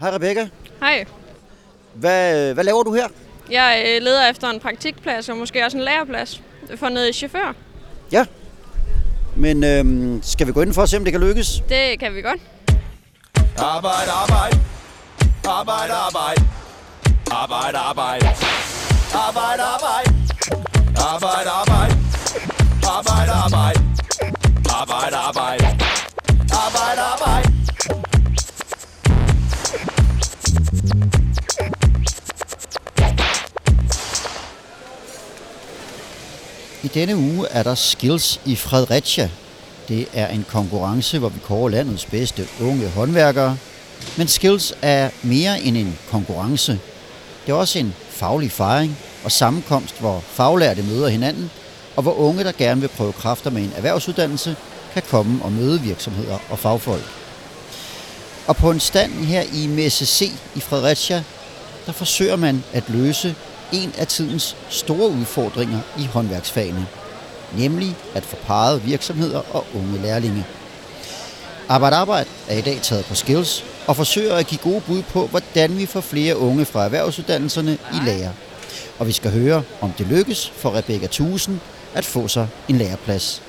Hej Rebecca. Hej. Hvad, hvad laver du her? Jeg øh, leder efter en praktikplads og måske også en læreplads for noget chauffør. Ja. Men øhm, skal vi gå ind for at se, om det kan lykkes? Det kan vi godt. Arbejde, arbejde. Arbejde, arbejde. Arbejde, arbejde. Arbejde, arbejde. Arbejde, arbejde. Arbejde, arbejde. Arbejde, arbejde. Arbejde, arbejde. I denne uge er der Skills i Fredericia. Det er en konkurrence, hvor vi kårer landets bedste unge håndværkere. Men Skills er mere end en konkurrence. Det er også en faglig fejring og sammenkomst, hvor faglærte møder hinanden, og hvor unge, der gerne vil prøve kræfter med en erhvervsuddannelse, kan komme og møde virksomheder og fagfolk. Og på en stand her i Messe C i Fredericia, der forsøger man at løse en af tidens store udfordringer i håndværksfagene, nemlig at få parret virksomheder og unge lærlinge. Arbejde Arbejde er i dag taget på Skills og forsøger at give gode bud på, hvordan vi får flere unge fra erhvervsuddannelserne i lære. Og vi skal høre, om det lykkes for Rebecca Thusen at få sig en læreplads.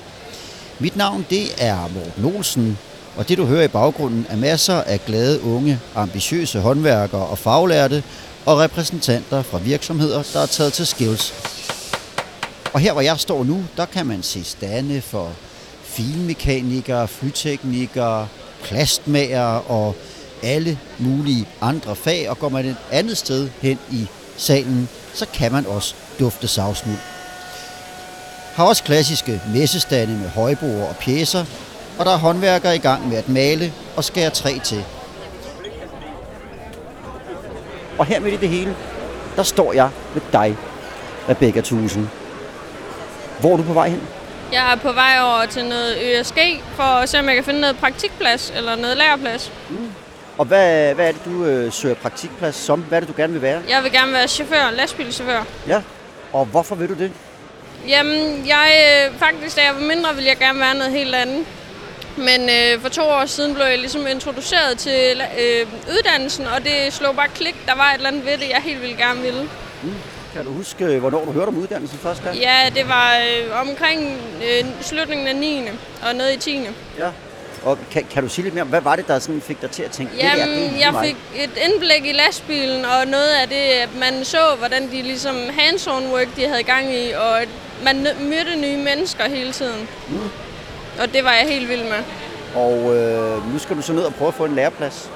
Mit navn det er Morten Olsen, og det du hører i baggrunden er masser af glade unge, ambitiøse håndværkere og faglærte, og repræsentanter fra virksomheder, der er taget til Skills. Og her hvor jeg står nu, der kan man se stande for filmekanikere, flyteknikere, plastmager og alle mulige andre fag. Og går man et andet sted hen i salen, så kan man også dufte savsmuld. Har også klassiske messestande med højbord og pjæser, og der er håndværkere i gang med at male og skære træ til. Og her midt i det hele, der står jeg med dig, Rebecca Thusen. Hvor er du på vej hen? Jeg er på vej over til noget ØSG for at se, om jeg kan finde noget praktikplads eller noget læreplads. Og hvad, hvad er det, du øh, søger praktikplads som? Hvad er det, du gerne vil være? Jeg vil gerne være chauffør, lastbilchauffør. Ja. Og hvorfor vil du det? Jamen, jeg øh, faktisk, da jeg var mindre, ville jeg gerne være noget helt andet. Men øh, for to år siden blev jeg ligesom introduceret til øh, uddannelsen, og det slog bare klik. Der var et eller andet ved det, jeg helt ville gerne ville. Kan du huske, øh, hvornår du hørte om uddannelsen første gang? Ja, det var øh, omkring øh, slutningen af 9. og noget i 10. ja. Og kan, kan du sige lidt mere om, hvad var det, der sådan fik dig til at tænke, det der, det er Jamen, jeg mig? fik et indblik i lastbilen, og noget af det, at man så, hvordan de ligesom hands-on work, de havde gang i, og man mødte nye mennesker hele tiden. Mm. Og det var jeg helt vild med. Og øh, nu skal du så ned og prøve at få en læreplads.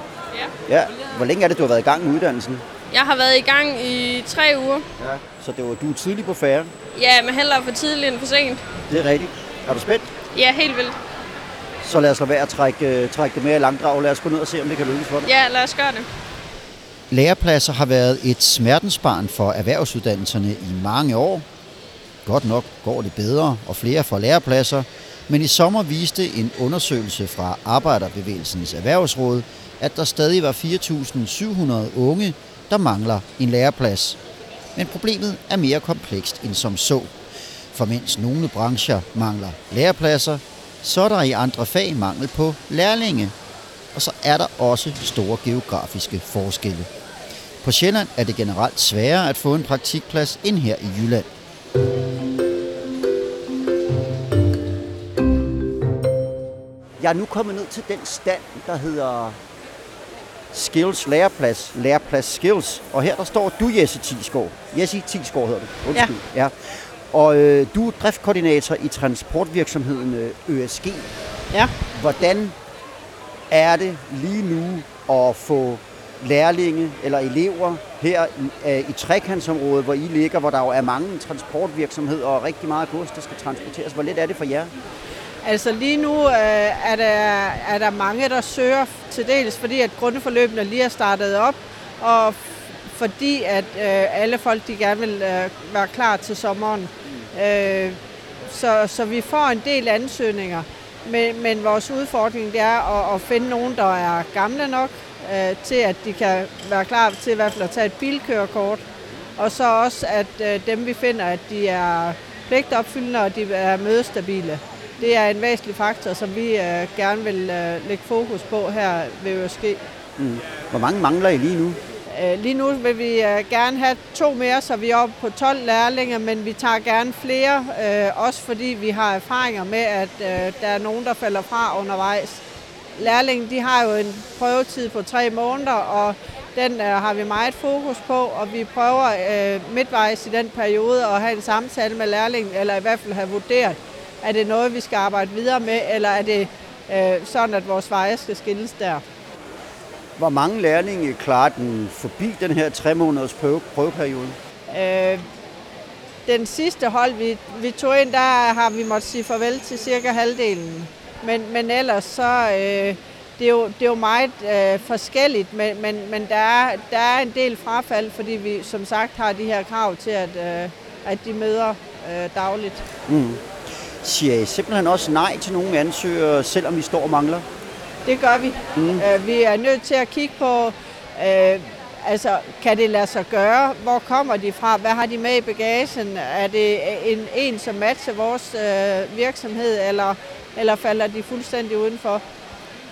Ja. Ja. Hvor længe er det, du har været i gang med uddannelsen? Jeg har været i gang i tre uger. Ja. Så det var, du er tidlig på færre. Ja, men hellere for tidligt end for sent. Det er rigtigt. Er du spændt? Ja, helt vildt. Så lad os lade være at trække, øh, trække det mere i langdrag. Lad os gå ned og se, om det kan lykkes for dig. Ja, lad os gøre det. Lærepladser har været et smertensbarn for erhvervsuddannelserne i mange år. Godt nok går det bedre, og flere får lærepladser, men i sommer viste en undersøgelse fra Arbejderbevægelsens Erhvervsråd, at der stadig var 4.700 unge, der mangler en læreplads. Men problemet er mere komplekst end som så. For mens nogle brancher mangler lærepladser, så er der i andre fag mangel på lærlinge. Og så er der også store geografiske forskelle. På Sjælland er det generelt sværere at få en praktikplads end her i Jylland. Jeg er nu kommet ned til den stand, der hedder Skills Læreplads, Læreplads Skills. Og her der står du, Jesse Tisgaard. Jesse Tisgaard hedder du. Undskyld. Ja. ja. Og øh, du er driftkoordinator i transportvirksomheden øh, ØSG. Ja. Hvordan er det lige nu at få lærlinge eller elever her i, øh, i trekantsområdet, hvor I ligger, hvor der jo er mange transportvirksomheder og rigtig meget gods, der skal transporteres. Hvor let er det for jer? Altså lige nu øh, er, der, er der mange, der søger til dels, fordi at grundforløbene lige er startet op, og f- fordi at øh, alle folk de gerne vil øh, være klar til sommeren. Øh, så, så vi får en del ansøgninger, men, men vores udfordring det er at, at finde nogen, der er gamle nok øh, til, at de kan være klar til i hvert fald at tage et bilkørekort. Og så også, at øh, dem vi finder, at de er pligtopfyldende og de er mødestabile. Det er en væsentlig faktor, som vi øh, gerne vil øh, lægge fokus på her ved ØSG. Mm. Hvor mange mangler I lige nu? Øh, lige nu vil vi øh, gerne have to mere, så vi er oppe på 12 lærlinge, men vi tager gerne flere, øh, også fordi vi har erfaringer med, at øh, der er nogen, der falder fra undervejs. Lærlingen de har jo en prøvetid på tre måneder, og den øh, har vi meget fokus på, og vi prøver øh, midtvejs i den periode at have en samtale med lærlingen, eller i hvert fald have vurderet, er det noget, vi skal arbejde videre med, eller er det øh, sådan, at vores veje skal skilles der. Hvor mange lærlinge klarer den forbi den her tre måneders prøve, prøveperiode? Øh, den sidste hold, vi, vi tog ind, der har vi måttet sige farvel til cirka halvdelen. Men, men ellers så, øh, det, er jo, det er jo meget øh, forskelligt, men, men, men der, er, der er en del frafald, fordi vi som sagt har de her krav til, at, øh, at de møder øh, dagligt. Mm. Siger I simpelthen også nej til nogle ansøgere, selvom vi står og mangler? Det gør vi. Mm. Øh, vi er nødt til at kigge på, øh, altså, kan det lade sig gøre? Hvor kommer de fra? Hvad har de med i bagagen? Er det en, en som matcher vores øh, virksomhed, eller, eller falder de fuldstændig udenfor?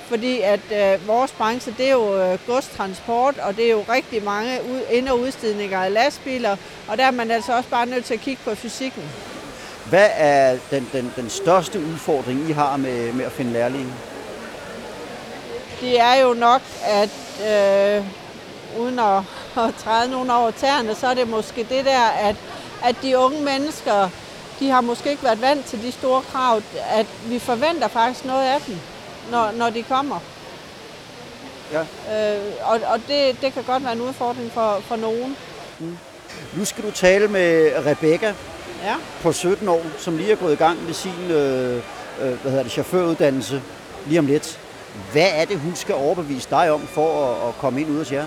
Fordi at øh, vores branche, det er jo øh, godstransport, og det er jo rigtig mange ud, ind- og udstidninger af lastbiler, og der er man altså også bare nødt til at kigge på fysikken. Hvad er den, den, den største udfordring, I har med, med at finde lærlinge? Det er jo nok, at øh, uden at, at træde nogen over tæerne, så er det måske det der, at, at de unge mennesker, de har måske ikke været vant til de store krav, at vi forventer faktisk noget af dem, når, når de kommer. Ja. Øh, og og det, det kan godt være en udfordring for, for nogen. Nu skal du tale med Rebecca Ja. på 17 år, som lige er gået i gang med sin øh, øh, hvad hedder det, chaufføruddannelse lige om lidt. Hvad er det, hun skal overbevise dig om for at, at komme ind ud hos jer?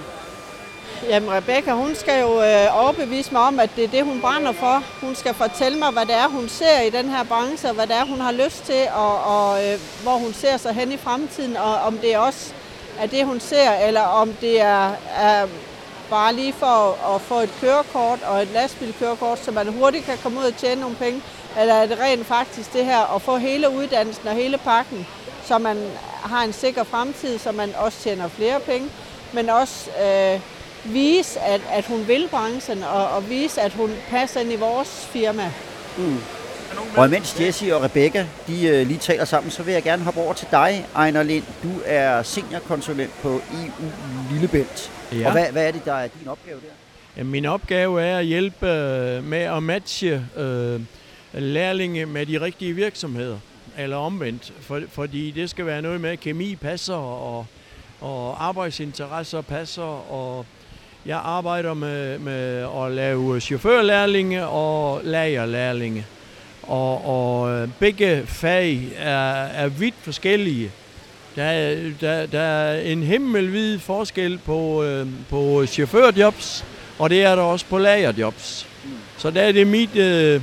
Jamen Rebecca, hun skal jo øh, overbevise mig om, at det er det, hun brænder for. Hun skal fortælle mig, hvad det er, hun ser i den her branche, og hvad det er, hun har lyst til, og, og øh, hvor hun ser sig hen i fremtiden, og om det også er det, hun ser, eller om det er, er bare lige for at få et kørekort og et lastbilkørekort, så man hurtigt kan komme ud og tjene nogle penge, eller er det rent faktisk det her at få hele uddannelsen og hele pakken, så man har en sikker fremtid, så man også tjener flere penge, men også øh, vise, at, at hun vil branchen, og, og vise, at hun passer ind i vores firma. Mm. Og imens Jessie og Rebecca de, øh, lige taler sammen, så vil jeg gerne hoppe over til dig, Ejner Lind. Du er seniorkonsulent på EU Lillebælt. Ja. Og hvad, hvad er det, der er din opgave der? Min opgave er at hjælpe øh, med at matche øh, lærlinge med de rigtige virksomheder. Eller omvendt, for, fordi det skal være noget med, at kemi passer, og, og arbejdsinteresser passer, og jeg arbejder med, med at lave chaufførlærlinge og lagerlærlinge. Og, og øh, begge fag er, er vidt forskellige. Der er, der, der er en himmelvid forskel på, øh, på chaufførjobs, og det er der også på lagerjobs. Så der er det mit, øh,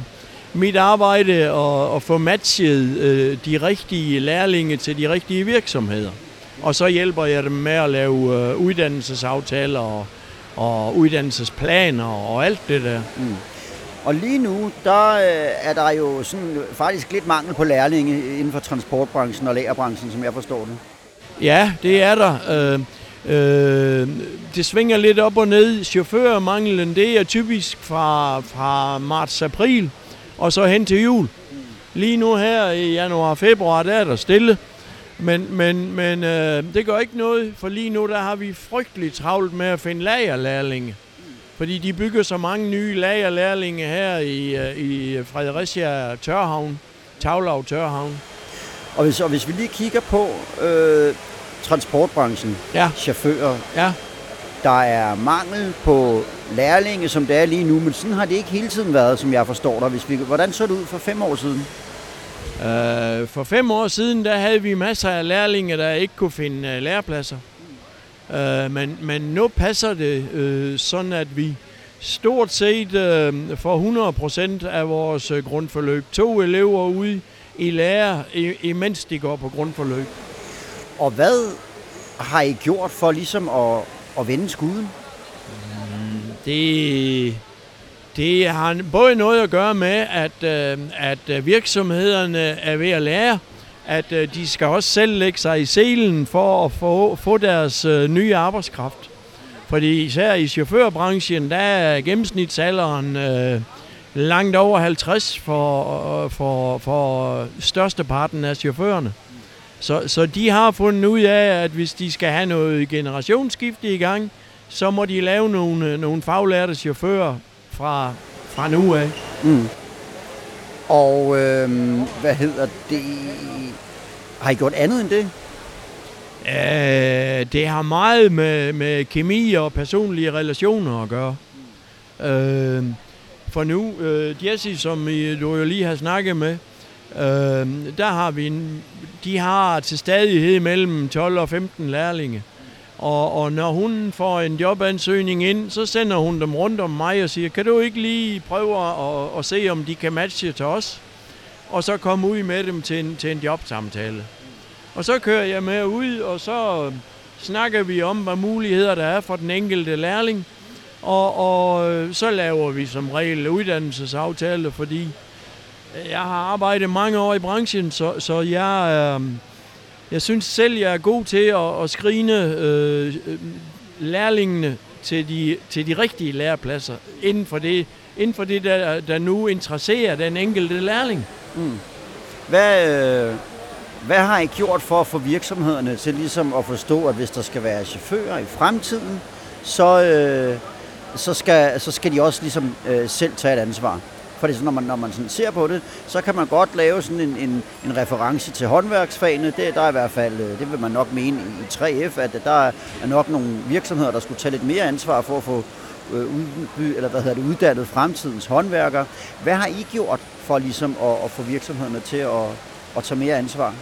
mit arbejde at, at få matchet øh, de rigtige lærlinge til de rigtige virksomheder. Og så hjælper jeg dem med at lave øh, uddannelsesaftaler og, og uddannelsesplaner og alt det der. Mm. Og lige nu, der øh, er der jo sådan faktisk lidt mangel på lærlinge inden for transportbranchen og lagerbranchen, som jeg forstår det. Ja, det er der. Øh, øh, det svinger lidt op og ned. Chaufførmanglen, det er typisk fra, fra marts-april og så hen til jul. Lige nu her i januar-februar, der er der stille. Men, men, men øh, det gør ikke noget, for lige nu der har vi frygteligt travlt med at finde lagerlærlinge. Fordi de bygger så mange nye lagerlærlinge her i, øh, i Fredericia Tørhavn, Tavlav Tørhavn. Og hvis, og hvis vi lige kigger på øh, transportbranchen, Ja, chauffører, ja. der er mangel på lærlinge, som det er lige nu, men sådan har det ikke hele tiden været, som jeg forstår dig. Hvis vi, hvordan så det ud for fem år siden? Øh, for fem år siden, der havde vi masser af lærlinge, der ikke kunne finde øh, lærepladser. Øh, men, men nu passer det øh, sådan, at vi stort set øh, får 100% af vores øh, grundforløb. To elever ude i lærer, i, imens de går på grundforløb. Og hvad har I gjort for ligesom at, at vende skuden? Det, det har både noget at gøre med, at, øh, at øh, virksomhederne er ved at lære, at øh, de skal også selv lægge sig i selen for at få, få deres øh, nye arbejdskraft. Fordi især i chaufførbranchen, der er gennemsnitsalderen øh, langt over 50 for, øh, for, for størsteparten af chaufførerne. Så, så de har fundet ud af, at hvis de skal have noget generationsskifte i gang, så må de lave nogle, øh, nogle faglærte chauffører fra, fra nu af. Mm. Og øh, hvad hedder det? Har I gjort andet end det? Øh, det har meget med, med kemi og personlige relationer at gøre. Øh, for nu, øh, Jesse, som I, du jo lige har snakket med, øh, der har vi en, de har til stadighed mellem 12 og 15 lærlinge. Og, og når hun får en jobansøgning ind, så sender hun dem rundt om mig og siger, kan du ikke lige prøve at, at se, om de kan matche til os? Og så komme ud med dem til en, til en jobsamtale. Og så kører jeg med ud, og så snakker vi om, hvad muligheder der er for den enkelte lærling. Og, og øh, så laver vi som regel uddannelsesaftaler, fordi jeg har arbejdet mange år i branchen, så, så jeg, øh, jeg synes selv, jeg er god til at, at skrine øh, øh, lærlingene til de, til de rigtige lærepladser inden for det, inden for det der, der nu interesserer den enkelte lærling. Mm. Hvad, øh, hvad har I gjort for at få virksomhederne til ligesom at forstå, at hvis der skal være chauffører i fremtiden, så, øh, så, skal, så skal de også ligesom øh, selv tage et ansvar? Fordi så når man, når man sådan ser på det, så kan man godt lave sådan en, en, en reference til håndværksfagene. Det, der er i hvert fald, øh, det vil man nok mene i 3F, at der er nok nogle virksomheder, der skulle tage lidt mere ansvar for at få øh, udby, eller hvad hedder det, uddannet fremtidens håndværkere. Hvad har I gjort for ligesom at, at få virksomhederne til at, at tage mere ansvar?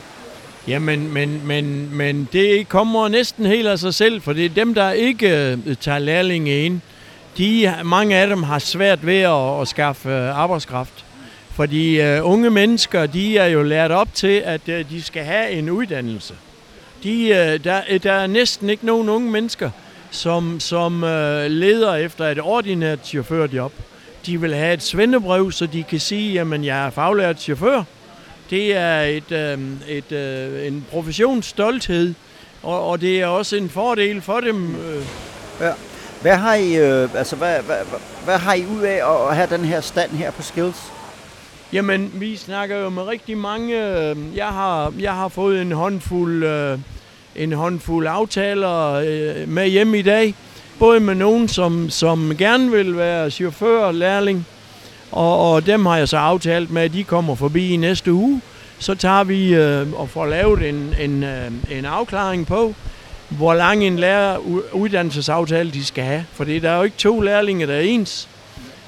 Jamen, men, men, men det kommer næsten helt af sig selv, for det er dem, der ikke øh, tager lærlinge ind. De, mange af dem har svært ved at, at skaffe øh, arbejdskraft. Fordi uh, unge mennesker, de er jo lært op til, at uh, de skal have en uddannelse. De, uh, der, der er næsten ikke nogen unge mennesker, som, som uh, leder efter et ordinært chaufførjob. De vil have et svendebrev, så de kan sige, at jeg er faglært chauffør. Det er et, øh, et, øh, en professionsstolthed, og, og det er også en fordel for dem. Øh. Ja. Hvad har I, øh, altså, hvad, hvad, hvad, hvad har I ud af at have den her stand her på Skills? Jamen, vi snakker jo med rigtig mange. Øh, jeg har, jeg har fået en håndfuld, øh, en håndfuld aftaler øh, med hjem i dag. Både med nogen, som, som gerne vil være chauffør, lærling, og, og dem har jeg så aftalt med, at de kommer forbi i næste uge. Så tager vi øh, og får lavet en, en, øh, en afklaring på, hvor lang en lærer uddannelsesaftale de skal have. For der er jo ikke to lærlinge, der er ens.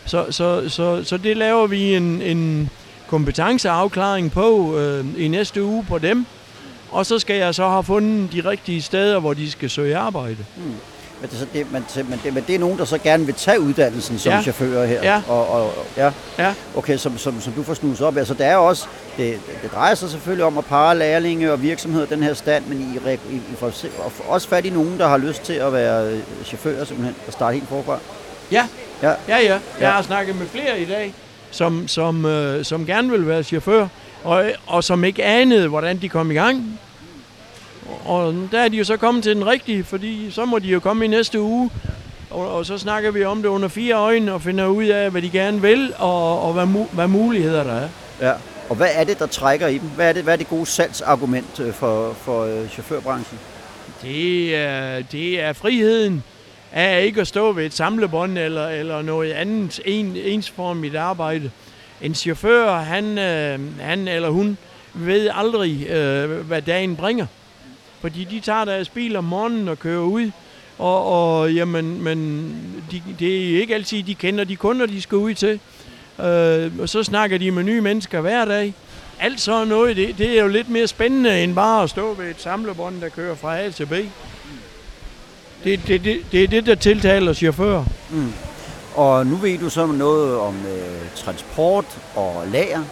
Så, så, så, så det laver vi en, en kompetenceafklaring på øh, i næste uge på dem. Og så skal jeg så have fundet de rigtige steder, hvor de skal søge arbejde. Mm. Men det, det, men, men, det, men det er nogen, der så gerne vil tage uddannelsen som ja. chauffør her. Ja. Og, og, ja. ja. Okay, som, som, som du får snuset op. Altså, der er også, det, det drejer sig selvfølgelig om at parre lærlinge og virksomheder den her stand, men I, I, I får også fat i nogen, der har lyst til at være øh, chauffør simpelthen, og starte helt forfra. Ja. Ja. ja, ja. Jeg ja. har snakket med flere i dag, som, som, øh, som gerne vil være chauffør, og, og som ikke anede, hvordan de kom i gang. Og der er de jo så kommet til den rigtige, fordi så må de jo komme i næste uge. Og, og så snakker vi om det under fire øjne og finder ud af, hvad de gerne vil, og, og hvad, mu- hvad muligheder der er. Ja, og hvad er det, der trækker i dem? Hvad er det, hvad er det gode salgsargument øh, for, for øh, chaufførbranchen? Det er, det er friheden af ikke at stå ved et samlebånd eller, eller noget andet en, ensformigt arbejde. En chauffør, han, øh, han eller hun, ved aldrig, øh, hvad dagen bringer. Fordi de tager deres bil om morgenen og kører ud, og, og jamen, men de, det er ikke altid, de kender de kunder, de skal ud til. Øh, og så snakker de med nye mennesker hver dag. Alt sådan noget, det, det er jo lidt mere spændende, end bare at stå ved et samlebånd, der kører fra A til B. Det, det, det, det er det, der tiltaler chauffører. Mm. Og nu ved du så noget om øh, transport og lager.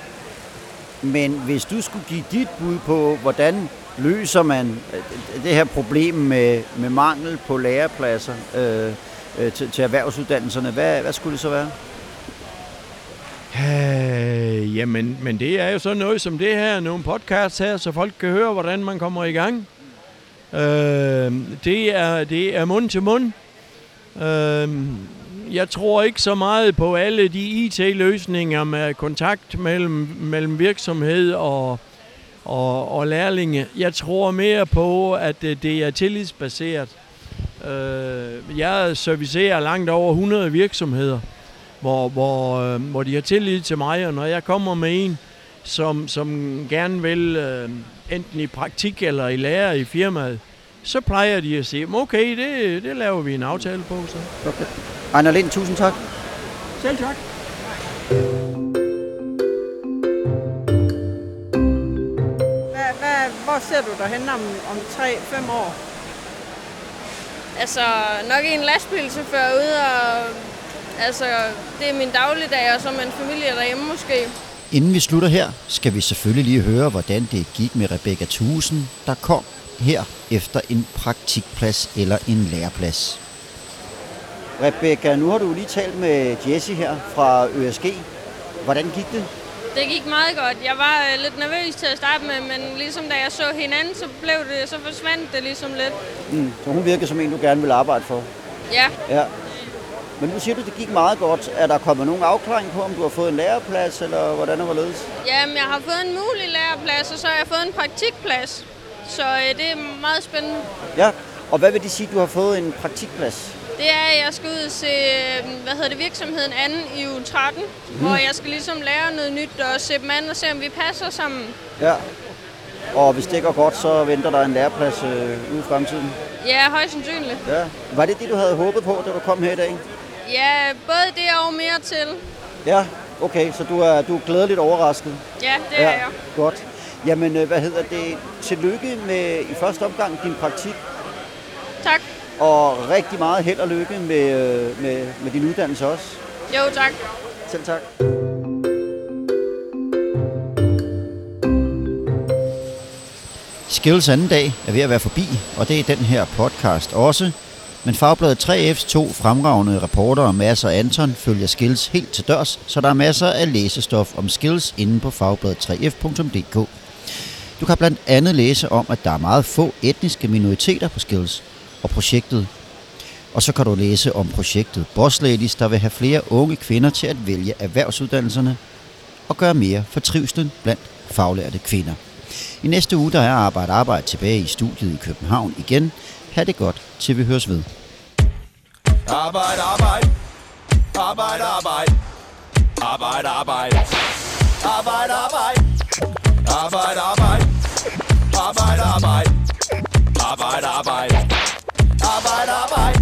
Men hvis du skulle give dit bud på, hvordan løser man øh, det her problem med, med mangel på lærepladser øh, øh, til, til erhvervsuddannelserne? Hvad, hvad skulle det så være? Øh, jamen, men det er jo sådan noget som det her, nogle podcasts her, så folk kan høre, hvordan man kommer i gang. Øh, det, er, det er mund til mund. Øh, jeg tror ikke så meget på alle de IT-løsninger med kontakt mellem, mellem virksomhed og, og, og lærlinge. Jeg tror mere på, at det er tillidsbaseret. Øh, jeg servicerer langt over 100 virksomheder, hvor, hvor, øh, hvor de har tillid til mig, og når jeg kommer med en, som, som gerne vil øh, enten i praktik eller i lære i firmaet, så plejer de at sige, okay, det, det laver vi en aftale på. Så. Okay. Ejner Lind, tusind tak. Selv tak. Hvor ser du dig hen om, om 3-5 år? Altså, nok en lastbilchauffør ude og... Altså, det er min dagligdag, og så med en familie derhjemme måske. Inden vi slutter her, skal vi selvfølgelig lige høre, hvordan det gik med Rebecca Thusen, der kom her efter en praktikplads eller en læreplads. Rebecca, nu har du lige talt med Jesse her fra ØSG. Hvordan gik det? Det gik meget godt. Jeg var øh, lidt nervøs til at starte med, men ligesom da jeg så hinanden, så blev det, så forsvandt det ligesom lidt. Mm, så hun virkede som en, du gerne vil arbejde for. Ja, Ja. Men nu siger du, det gik meget godt. Er der kommet nogen afklaring på, om du har fået en læreplads, eller hvordan er hvorledes? Jamen, jeg har fået en mulig læreplads, og så har jeg fået en praktikplads. Så øh, det er meget spændende. Ja, og hvad vil det sige, at du har fået en praktikplads? Det er, at jeg skal ud og se, øh, hvad hedder det, virksomheden anden i uge 13, mm. hvor jeg skal ligesom lære noget nyt og se dem an og se, om vi passer sammen. Ja. Og hvis det går godt, så venter der en læreplads øh, ude i fremtiden. Ja, højst sandsynligt. Ja. Var det det, du havde håbet på, da du kom her i dag? Ja, både det og mere til. Ja, okay, så du er, du er glædeligt overrasket. Ja, det er jeg. Godt. Jamen, øh, hvad hedder det? Tillykke med i første omgang din praktik, Tak. Og rigtig meget held og lykke med, øh, med, med din uddannelse også. Jo, tak. Selv tak. Skills anden dag er ved at være forbi, og det er den her podcast også. Men Fagbladet 3F's to fremragende reportere, Mads og Anton, følger Skills helt til dørs, så der er masser af læsestof om Skills inde på fagbladet3f.dk. Du kan blandt andet læse om, at der er meget få etniske minoriteter på Skills, og projektet og så kan du læse om projektet Boss Ladies, der vil have flere unge kvinder til at vælge erhvervsuddannelserne og gøre mere for trivslen blandt faglærte kvinder. I næste uge der er Arbejde Arbejde tilbage i studiet i København igen. Ha' det godt, til vi høres ved. Arbejde, arbejde. Arbejde, arbejde. Arbejde, arbejde. Arbejde, arbejde. Arbejde, arbejde. Arbejde, arbejde. Arbejde, arbejde. Arbeit, Arbeit.